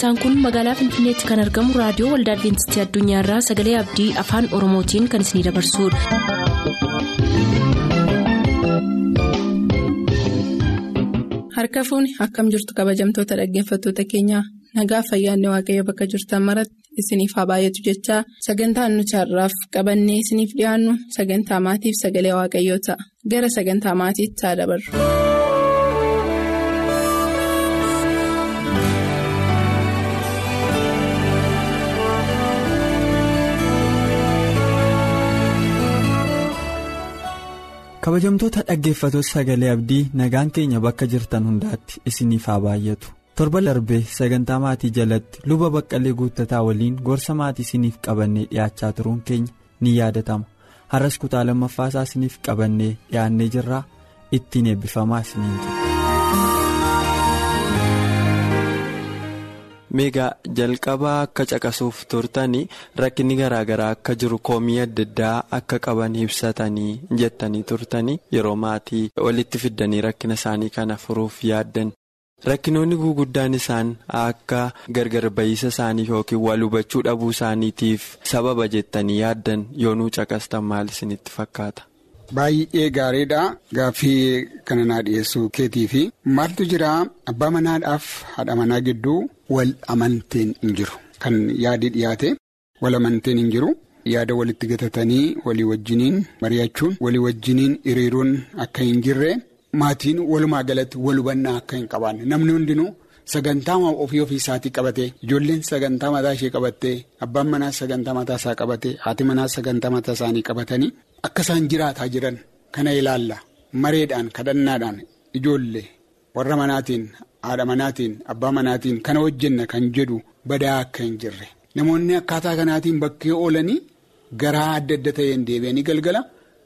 sagantaan kun magaalaa finfinneetti kan argamu raadiyoo waldaa adventistii addunyaarraa sagalee abdii afaan oromootiin kan isinidabarsudha. harka fuuni akkam jirtu kabajamtoota dhaggeeffattoota keenyaa nagaa fayyaanne waaqayyo bakka jirtan maratti isiniif haa baay'atu jechaa sagantaan nuti har'aaf qabannee isiniif dhiyaannu sagantaa maatiif sagalee waaqayyoo ta'a gara sagantaa maatiitti haa dabarru. Kabajamtoota dhaggeeffatoota sagalee abdii nagaan keenya bakka jirtan hundaatti isiniif haa baay'atu torba darbee sagantaa maatii jalatti luba baqqalee guuttataa waliin gorsa maatii isiniif qabannee dhiyaachaa turuun keenya ni yaadatama har'as kutaa lammaffaasaa isiniif qabannee dhiyaannee jirraa ittiin eebbifamaa isiniin jira. Meegaa jalqabaa akka caqasuuf turtanii rakkinni garaagaraa akka jiru koomii adda addaa akka qaban ibsatanii jettanii turtanii yeroo maatii walitti fiddanii rakkina isaanii kana furuuf yaaddan rakkinoonni guguddaan isaan akka gargar ba'iisa isaanii yookiin wal hubachuu dhabuu isaaniitiif sababa jettanii yaaddan yoonuu caqastan maal isinitti fakkaata. Baay'ee gaariidha gaaffii kana naa dhiyeessuu keetii fi maaltu jira? Abbaa manaadhaaf haadha manaa gidduu wal amanteen hin jiru. Kan yaadi dhiyaate wal amanteen hin jiru. Yaada walitti gatatanii walii wajjiniin mari'achuun walii wajjiniin hiriiruun akka hin jirre maatiin walumaa galatti wal hubannaa akka hin qabaanne. Namni hundinuu sagantaa ofii ofii isaatii qabatee ijoolleen sagantaa mataa ishee qabattee abbaan manaa sagantaa mataa isaa qabatee haati manaa sagantaa mataa isaanii qabatanii. Akka isaan jiraataa jiran kana ilaalla. Mareedhaan kadhannaadhaan ijoollee warra manaatiin haadha manaatiin abbaa manaatiin kana hojjenna kan jedhu badaa akka hin jirre. Namoonni akkaataa kanaatiin bakkee oolanii garaa adda adda ta'een deebi'anii galgala.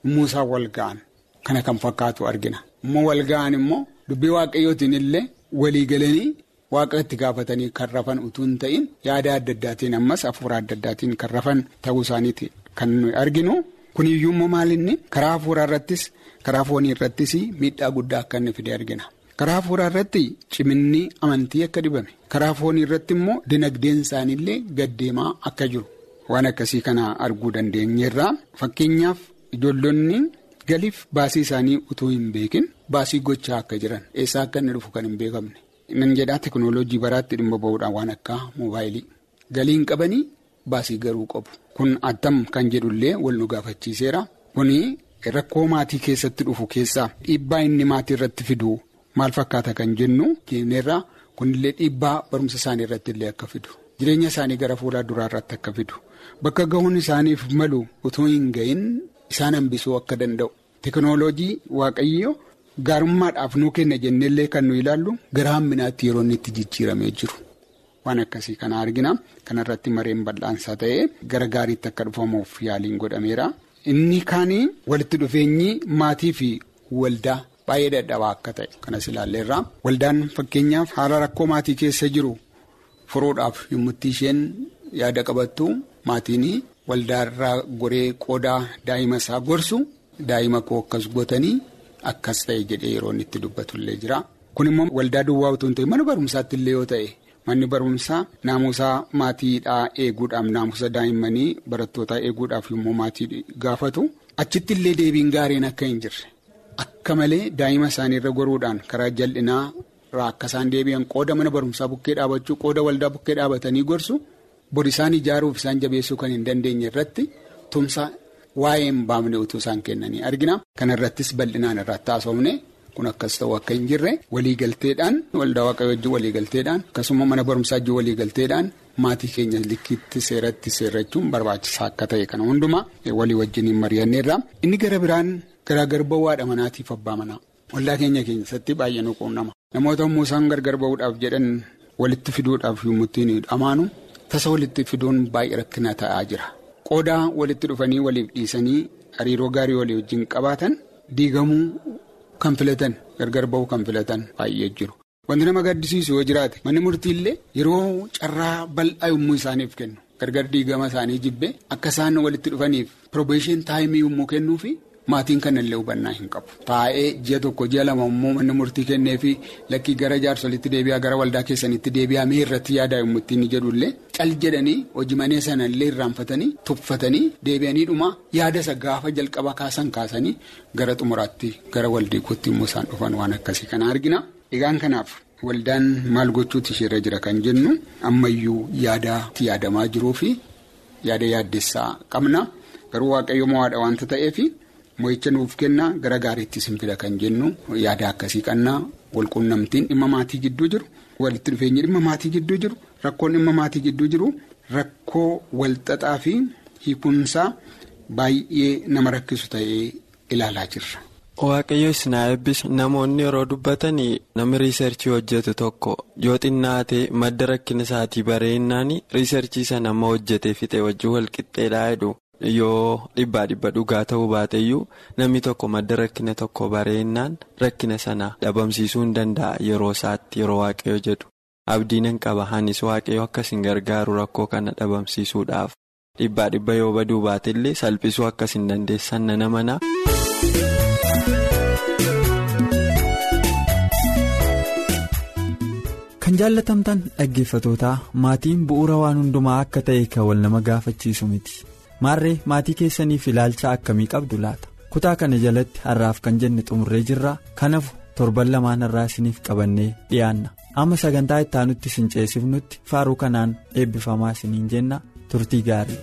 Immoo isaan wal ga'an kana kan fakkaatu argina. Immoo wal ga'an immoo dubbii waaqayyootiin illee walii galanii waaqa itti gaafatanii kan rafan utuu hin ta'in yaada adda addaatiin ammas hafuura adda addaatiin kan rafan ta'uu isaaniiti kan arginu. Kun iyyuu immoo maalinni karaa hafuuraa irrattis karaa foonii irrattis miidhaa guddaa akka inni fide argina. Karaa hafuuraa irratti ciminni amantii akka dibame karaa foonii irratti immoo dinagdeen isaaniillee gaddeemaa akka jiru waan akkasii kana arguu dandeenyeerra fakkeenyaaf ijoollonni galiif baasii isaanii utuu hin beekin baasii gochaa akka jiran eessaa akka inni dhufu kan hin beekamne. Nan jedhaa teekinooloojii baraatti dhimma ba'uudhaan waan akka moobaayilii galii hin qabanii. Baasii garuu qabu kun attam kan jedhullee wal nu gaafachiiseera. Kuni rakkoo maatii keessatti dhufu keessaa dhiibbaa inni maatii irratti fidu maal fakkaata kan jennu jenneerra kunillee dhiibbaa barumsa isaanii irratti illee akka fidu. Jireenya isaanii gara fuulaa duraa irratti akka fidu. Bakka gahuun isaaniif malu utuu hin gahin isaan hambisuu akka danda'u. Teekinooloojii waaqayyo gaarummaadhaaf nuu kenna jenneellee kan nu ilaallu gara hamminaatti yeroo inni itti jijjiiramee jiru. Waan akkasii kana argina kanarratti mareen bal'aansaa ta'ee gara gaariitti akka dhufamuuf yaaliin godhameera. Inni kaanii walitti dhufeenyi maatii fi waldaa baay'ee dadhabaa akka ta'e kanas ilaalleerra. Waldaan fakkeenyaaf haala rakkoo maatii keessa jiru furuudhaaf yommutti isheen yaada qabattu maatiin waldaarraa goree qoodaa daa'ima isaa gorsu daa'ima koo akkas gootanii akkas ta'e jedhee yeroo inni itti dubbatullee jira. Kun immoo waldaa duwwaa utuu hin ta'e mana barumsaatti illee yoo ta'e. Manni barumsaa naamusaa maatiidhaa eeguudhaaf naamusa daa'immanii barattootaa eeguudhaaf yommuu maatii gaafatu achitti illee deebiin gaariin akka hin jirre akka malee daa'ima isaaniirra goruudhaan karaa jal'inaa irraa akka isaan deebi'an qooda mana barumsaa bukkee dhaabachuu qooda waldaa bukkee dhaabatanii gorsu bor isaan ijaaruuf isaan jabeessuu kan hin dandeenye irratti tumsa waa'ee hin baafne utuu isaan kennanii argina kana irrattis bal'inaan irratti haasofne. Kun akkas ta'u akka hin jirre waliigalteedhaan waldaa waaqayyoo wajjin waliigalteedhaan akkasuma mana barumsaa wajjin waliigalteedhaan maatii keenya likkiitti seeratti seerrachuun barbaachisaa akka ta'e kana hundumaa walii wajjin hin mari'anneerra. Inni gara biraan garaagar ba'uudhaa manaatiif abbaa manaa waldaa keenya keessatti baay'ee nu quunnama. Namoota yommuu isaan gargar ba'uudhaaf jedhan walitti fiduudhaaf yommuu ittiin dhamaanu tasa walitti fiduun baay'ee rakkina ta'aa jira. Qoodaa walitti dhufanii waliif dhiisanii hariiroo gaarii walii wajjin qabaatan diigamuu. Kan filatan gargar ba'uu kan filatan baay'ee jiru. Wanti nama gaddisiisu yoo jiraate manni murtiillee yeroo carraa bal'aa yommuu isaaniif kennu gargar diigama isaanii jibbe akka isaan walitti dhufaniif probation taayimii yommuu kennuufi maatiin kanallee hubannaa hin qabu. Taa'ee ji'a tokko ji'a lama immoo manni murtii kennee fi lakkii gara jaarsolitti deebi'aa gara waldaa keessanitti deebi'aa mee irratti yaadaa yommuu ittiin jedhullee cal jedhanii hojii manee sanallee irraanfatanii tuffatanii deebi'anii dhuma yaada isa gaafa jalqaba kaasan kaasanii gara xumuraatti gara waldeekootti immoo isaan dhufan waan akkasii kana argina. Egaan kanaaf waldaan maal gochuuti isheerra jira kan jennu ammayyuu yaadaatti yaadamaa jiruu fi yaada yaaddessaa qabna garuu waaqayyo mo'aadha waanta ta'eef mo'icha nuuf kenna gara gaariitti isin fida kan jennu yaada akkasii qabna walquunnamtiin dhimma maatii gidduu jiru walitti dhufeenyi dhimma maatii gidduu jiru rakkoon dhimma maatii gidduu jiru rakkoo walxaxaa fi hiikumsaa baay'ee nama rakkisu ta'ee ilaalaa jirra. Waaqayyo eebbisu namoonni yeroo dubbatanii namni riisarchii hojjetu tokko yoo xinnaate madda rakkina isaatii bareennaan riisarchii sana amma hojjetee fixee wajjin walqixxeedhaa jedhu yoo dhibbaa dhibba dhugaa ta'uu baateyyuu namni tokko madda rakkina tokko bareennaan rakkina sana dhabamsiisuu hin danda'a yeroo isaatti yeroo waaqayyo jedhu. Abdiin hin qaba. Hanis waaqayyo akkasiin gargaaru rakkoo kana dhabamsiisuudhaaf. Dhibbaa dhibba yoo baduu baatellee salphisuu akkasiin dandeessan nana mana. Kan jaallatamtan dhaggeeffatootaa maatiin bu'uura waan hundumaa akka ta'e kan wal nama gaafachiisu miti maarree maatii keessaniif ilaalcha akkamii qabdu laata? Kutaa kana jalatti har'aaf kan jenne xumurree jirra kanaaf torban lamaan irraa isiniif qabannee dhiyaanna. Amma sagantaa itti aanutti isin ceesifnutti faaruu kanaan eebbifamaa isiniin jenna turtii gaarii.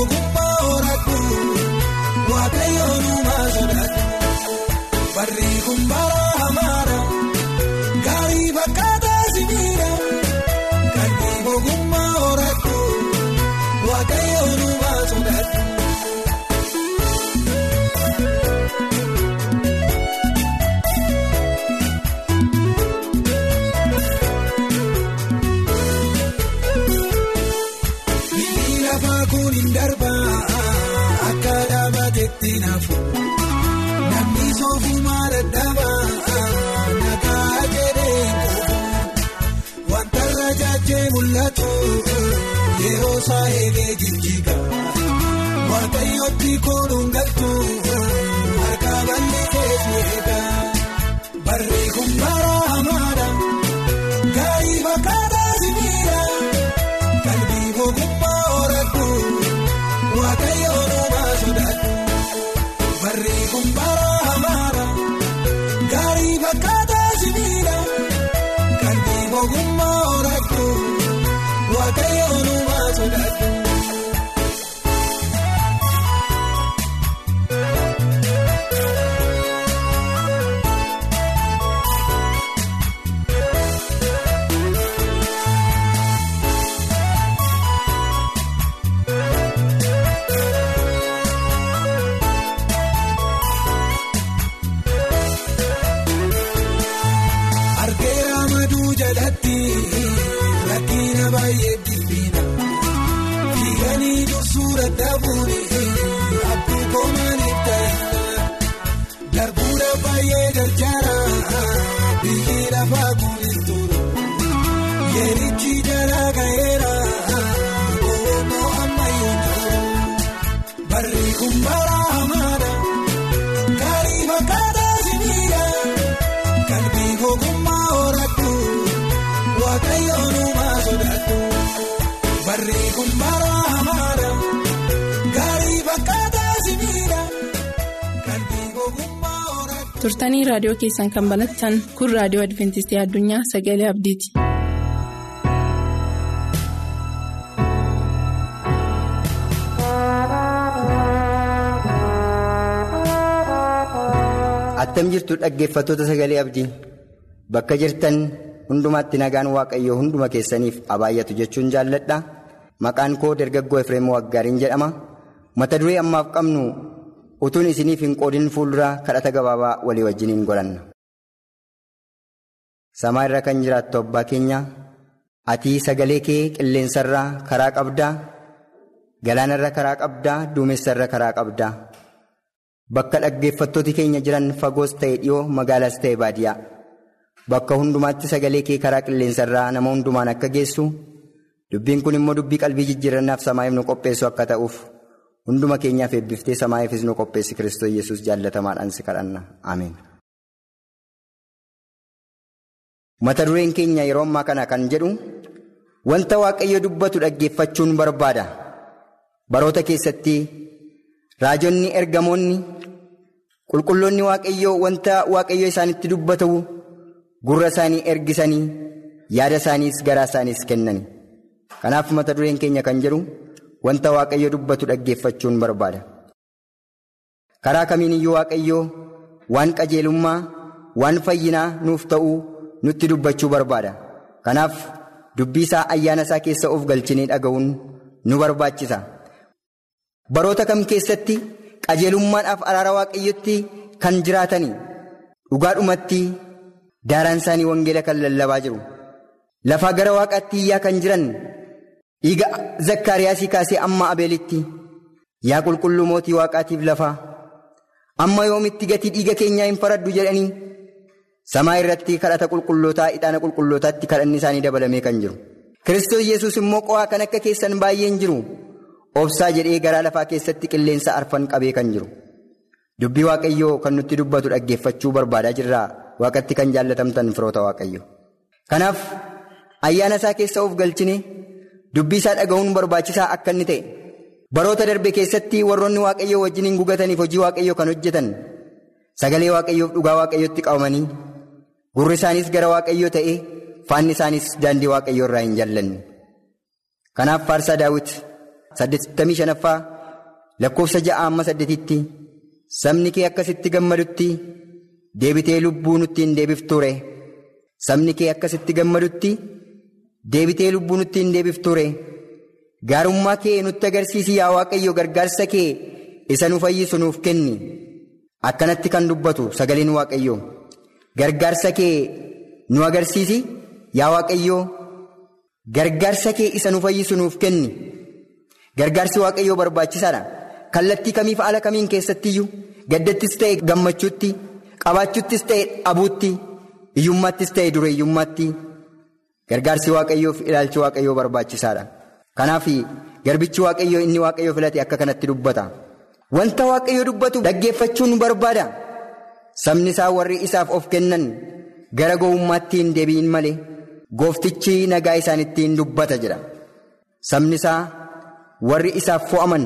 Ogummaa gaarii fakkaata sibiila. Kalbii ogummaa turtanii raadiyoo keessan kan banattan kun raadiyoo adventistii addunyaa sagalee abdiiti. Attam jirtu dhaggeeffattoota sagalee abdii bakka jirtan hundumaatti nagaan waaqayyoo hunduma keessaniif abaayyatu jechuun jaalladha. Maqaan koo dargaggoo Efreem Waggaariin jedhama. Mata duree ammaaf qabnu utuun isiniif hin qoodin fuulduraa kadhata gabaabaa walii wajjiniin godhanna. Samaa irra kan jiraattu abbaa keenya ati sagalee kee qilleensarraa karaa qabdaa galaanarra karaa qabdaa duumessarra karaa qabdaa. Bakka dhaggeeffattooti keenya jiran fagoos ta'e dhiyoo magaalaas ta'e baadiyyaa bakka hundumaatti sagalee kee karaa qilleensarraa nama hundumaan akka geessu dubbiin kun immoo dubbii qalbii jijjiirannaaf samaa'iif nu qopheessu akka ta'uuf hunduma keenyaaf eebbiftee samaa'iifis nu qopheessi kiristoos yesus jaallatamaadhaan si kadhanna ameen. Mata dureen keenya yeroo ammaa kana kan jedhu wanta waaqayyo dubbatu dhaggeeffachuun barbaada baroota keessatti. Raajonni ergamoonni qulqulloonni waaqayyoo wanta waaqayyoo isaanitti dubbatu gurra isaanii ergisanii yaada isaaniis garaa isaaniis kennani. Kanaaf mata dureen keenya kan jedhu wanta waaqayyo dubbatu dhaggeeffachuun barbaada. Karaa kamiin iyyuu waaqayyoo waan qajeelummaa waan fayyinaa nuuf ta'uu nutti dubbachuu barbaada. Kanaaf dubbii isaa ayyaana isaa keessa of galchinee dhaga'uun nu barbaachisa. Baroota kam keessatti qajeelummaadhaaf araara waaqayyotti kan jiraatanii dhugaadhumatti daaraan isaanii wangeela kan lallabaa jiru. Lafaa gara waaqaatti iyyaa kan jiran dhiiga zakkaariyaasii kaasee amma abeelitti yaa qulqulluu mootii waaqaatiif lafaa amma yoomitti gatii dhiiga keenyaa hin faraddu jedhanii samaa irratti kadhata qulqullootaa ixaana qulqullootaatti kadhanni isaanii dabalamee kan jiru. Kiristoos yesus immoo qo'aa kan akka keessan baay'een jiru. Obsaa jedhee garaa lafaa keessatti qilleensa arfan qabee kan jiru. Dubbii waaqayyoo kan nutti dubbatu dhaggeeffachuu barbaadaa jirraa waaqatti kan jaallatamtan firoota waaqayyo. Kanaaf ayyaana isaa keessa of galchine dubbii isaa dhaga'uun barbaachisaa akka inni ta'e. Baroota darbe keessatti warroonni waaqayyoo wajjin gugataniif hojii waaqayyoo kan hojjetan. Sagalee waaqayyoof dhugaa waaqayyootti qabamanii gurri isaaniis gara waaqayyoo ta'ee faanni isaaniis daandii waaqayyoo irraa hin jaallanne. Kanaaf faarsaa saddeettamii shanaffaa lakkoofsa ja'a amma saddeetitti sabni kee akkasitti gammadutti deebitee lubbuu nutti hin deebifture sabni kee akkasitti gammadutti deebitee lubbuu nutti hin deebifture gaarummaa kee nutti agarsiisi yaa waaqayyo gargaarsa kee isa nu fayyisu nuuf kenni. Akkanatti kan dubbatu sagaleen waaqayyo gargaarsa kee nu agarsiisi yaa waaqayyo gargaarsa kee isa nu fayyisu nuuf kenni. Gargaarsi waaqayyoo barbaachisaadha. Kallattii kamiif haala kamiin keessattiyyuu gaddattis ta'e gammachuutti qabaachuuttis ta'e dhabuutti hiyyummaattis ta'e dureeyyummaatti gargaarsi waaqayyoof ilaalchi waaqayyoo barbaachisaadha. Kanaaf garbichi waaqayyoo inni waaqayyoo filate akka kanatti dubbata. Wanta waaqayyoo dubbatu dhaggeeffachuun barbaada. Sabni isaa warri isaaf of kennan gara gowwummaatti hin deebi'in malee gooftichi nagaa isaanitti hin dubbata jedha. Sabni isaa. warri isaaf fo'aman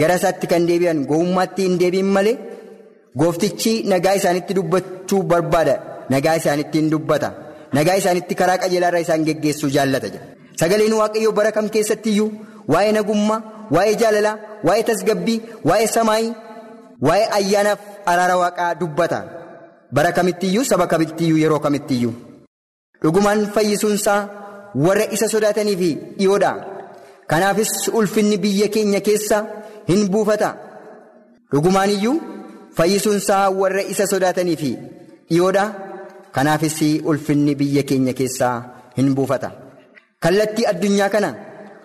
gara isaatti kan deebi'an gowwummaatti hin deebi'in malee gooftichi nagaa isaanitti dubbachuu barbaada nagaa isaanitti hin dubbata nagaa isaanitti karaa qajeelaarra isaan geggeessuu jaallata sagaleen waaqayyoo bara kam keessattiyyuu waa'ee nagummaa waa'ee jaalalaa waa'ee tasgabbii waa'ee samaayii waa'ee ayyaanaaf araara waaqaa dubbata. Bara kamittiyyuu saba kamittiyyuu yeroo kamittiyyuu. Dhugumaan fayyisuunsaa warra isa sodaatanii fi dhiyoodha. Kanaafis ulfinni biyya keenya keessa hin buufata. Dhugumaan iyyuu fayyisuunsaa warra isa sodaatanii fi dhiyoodha kanaafis ulfinni biyya keenya keessaa hin buufata. Kallattii addunyaa kana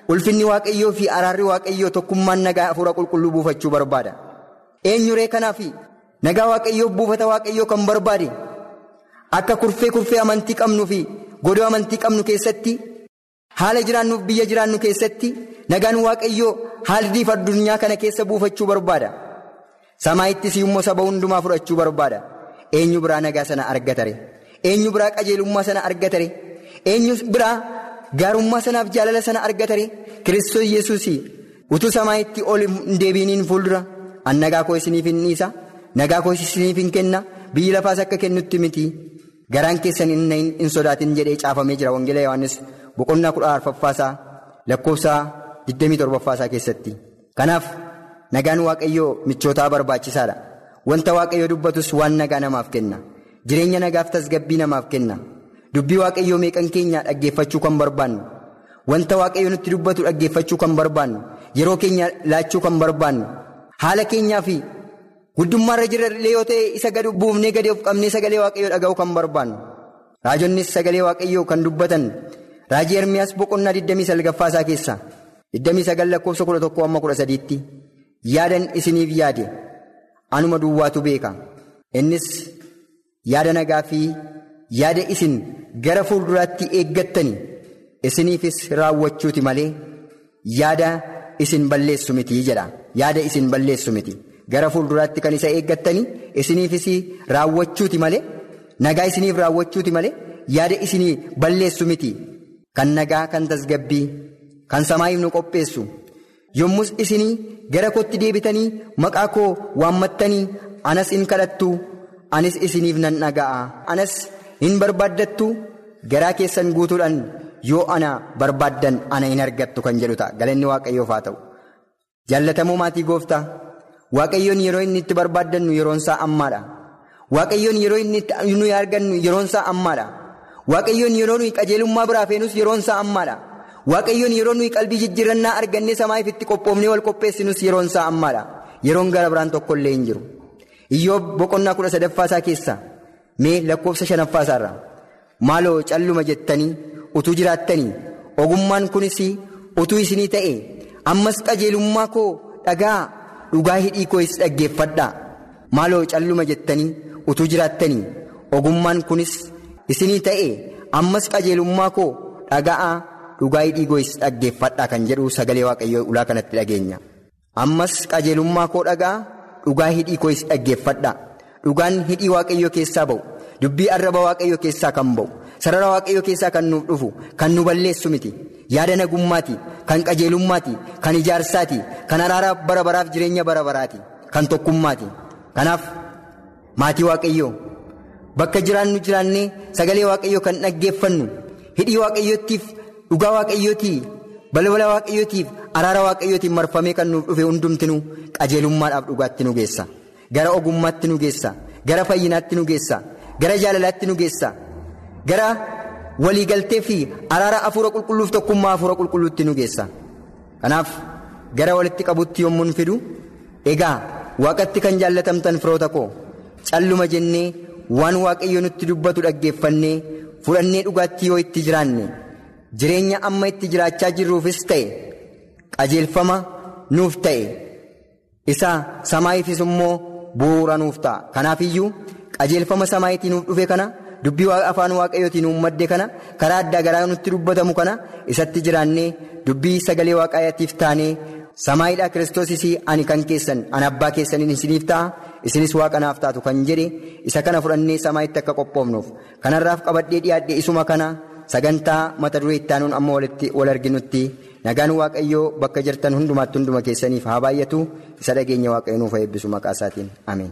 ulfinni waaqayyoo fi araarri waaqayyoo tokkummaan nagaa hafuura qulqulluu buufachuu barbaada. Eenyuree kanaaf nagaa waaqayyoo buufata waaqayyoo kan barbaade akka kurfee kurfee amantii qabnuu fi godoo amantii qabnu keessatti haala jiraannuuf biyya jiraannu keessatti nagaan waaqayyoo haaldiif addunyaa kana keessa buufachuu barbaada. Samaayittis immoo saba hundumaa fudhachuu barbaada. Eenyu biraa nagaa sana argatare eenyu biraa qajeelummaa sana argatare eenyu biraa gaarummaa sanaaf jaalala sana argatare kiristoos yesuus utuu samaayitti ol deebiiniin fuuldura an nagaa koo isiniif hin dhiisa? Nagaa koo isiniif hin kenna? Biyyi lafaas akka kennutti miti. Garaan keessan hin sodaatin jedhee caafamee jira. Wangeela yohaannis boqonnaa kudha arfaffaasaa lakkoofsaa 27ffaasaa keessatti. Kanaaf nagaan waaqayyoo michootaa barbaachisaadha. Wanta waaqayyoo dubbatus waan nagaa namaaf kenna jireenya nagaaf tasgabbii namaaf kenna. Dubbii waaqayyoo meeqan keenya dhaggeeffachuu kan barbaannu? Wanta waaqayyoo nutti dubbatu dhaggeeffachuu kan barbaannu? Yeroo keenya laachuu kan barbaannu? Haala keenyaa fi guddummaarra jirallee yoo ta'e isa gadi buufnee gadi of qabnee sagalee waaqayyoo dhaga'uu kan barbaannu? Raajonnis sagalee waaqayyoo kan dubbatan. Raajii ermiyaas boqonnaa 29 isaa keessa. 29 lakkoofsa 11 amma 13tti yaadan isiniif yaade. Anuma duwwaatu beeka. Innis yaada nagaa fi yaada isin gara fuulduraatti eeggattani. Isiniifis raawwachuuti malee yaada isin balleessu miti jedha. Yaada isin balleessu miti gara fuulduraatti kan isa eeggattani isiniifis raawwachuuti malee nagaa isiniif raawwachuuti malee yaada isinii balleessu miti kan nagaa kan tasgabbii kan samaayiif nu qopheessu. Yommus isinii gara kootti deebitanii maqaa koo waammattanii anas in kadhattu anis isiniif nan dhaga'a. Anas hin barbaaddattu. Garaa keessan guutuudhaan yoo ana barbaaddan ana hin argattu kan jedhu ta'a. Galanni waaqayyoof haa ta'u. Jaallatamoo maatii gooftaa? Waaqayyoon yeroo inni itti barbaaddannu yeroonsaa ammaadha. Waaqayyoon yeroo inni itti nuyi argannu yeroonsaa ammaadha. Waaqayyoon yeroo nuyi qajeelummaa biraa feenus yeroonsaa ammaadha. Waaqayyoon yeroo nuyi qalbii jijjiirannaa argannee samaa'iif itti qophoofnee wal qopheessinus yeroonsaa ammaadha. Yeroon gara biraan tokkollee hin jiru iyyoo boqonnaa kudha sadaffaasaa keessa mee lakkoofsa shanaffaasaarra maaloo calluma jettanii utuu jiraattanii ogummaan kunis utuu isinii ta'e ammas qajeelummaa koo dhagaa dhugaa hidhii koo dhaggeeffadhaa maaloo calluma jettanii utuu jiraattanii ogummaan kunis isinii ta'e ammas qajeelummaa koo dhagaa dhugaa hidhii koo dhaggeeffadhaa kan jedhu sagalee waaqayyoo ulaa kanatti dhageenya. Ammas qajeelummaa koo dhagaa dhugaa hidhii koo dhaggeeffadhaa dhugaan hidhii waaqayyoo keessaa ba'u. Dubbii arraba waaqayyoo keessaa kan ba'u. Sarara waaqayyoo keessaa kan nuuf dhufu kan nu balleessu miti. Yaada nagummaati kan qajeelummaati kan ijaarsaati kan araara bara baraaf jireenya bara baraati kan tokkummaati. Kanaaf maatii waaqayyoo bakka jiraannu jiraannee sagalee waaqayyoo kan dhaggeeffannu hidhii waaqayyootiif dhugaa waaqayyootii balbala waaqayyootiif araara waaqayyootiin marfamee kan nuuf dhufe hundumtinuu qajeelummaadhaaf dhugaatti nu geessa. Gara ogummaatti nu geessa. Gara fayyinaatti nu geessa. Gara jaalalaatti nu geessa. Gara waliigaltee fi araara hafuura qulqulluuf tokkummaa hafuura qulqulluutti nu geessa. Kanaaf gara walitti qabutti yommuu fidu egaa waaqatti kan jaallatamtan firoota koo calluma jennee waan waaqayyo nutti dubbatu dhaggeeffannee fudhannee dhugaatti yoo itti jiraanne jireenya amma itti jiraachaa jirruufis ta'e qajeelfama nuuf ta'e. Isa samaayiifis immoo bu'uura nuuf ta'a. Kanaaf iyyuu qajeelfama samaayitii nuuf dhufe kana dubbii afaan waaqayyootiin nuuf madde kana karaa addaa garaa nutti dubbatamu kana isatti jiraannee dubbii sagalee waaqayyaatiif taanee samaayiidhaa kiristoosis ani kan keessan ani abbaa keessaniin isiniif ta'a isinis waaqa naaf taatu kan jedhe isa kana fudhannee samaayitti akka qophoofnuuf. Kanarraaf qabadhee dhiyaadhe isuma kana sagantaa mata duree itti aanuun amma wal arginutti nagaan waaqayyoo bakka jirtan hundumaatti hunduma keessaniif haa baay'atu isa dhageenya waaqayyoo nuuf eebbisu maqaa isaatiin ameen.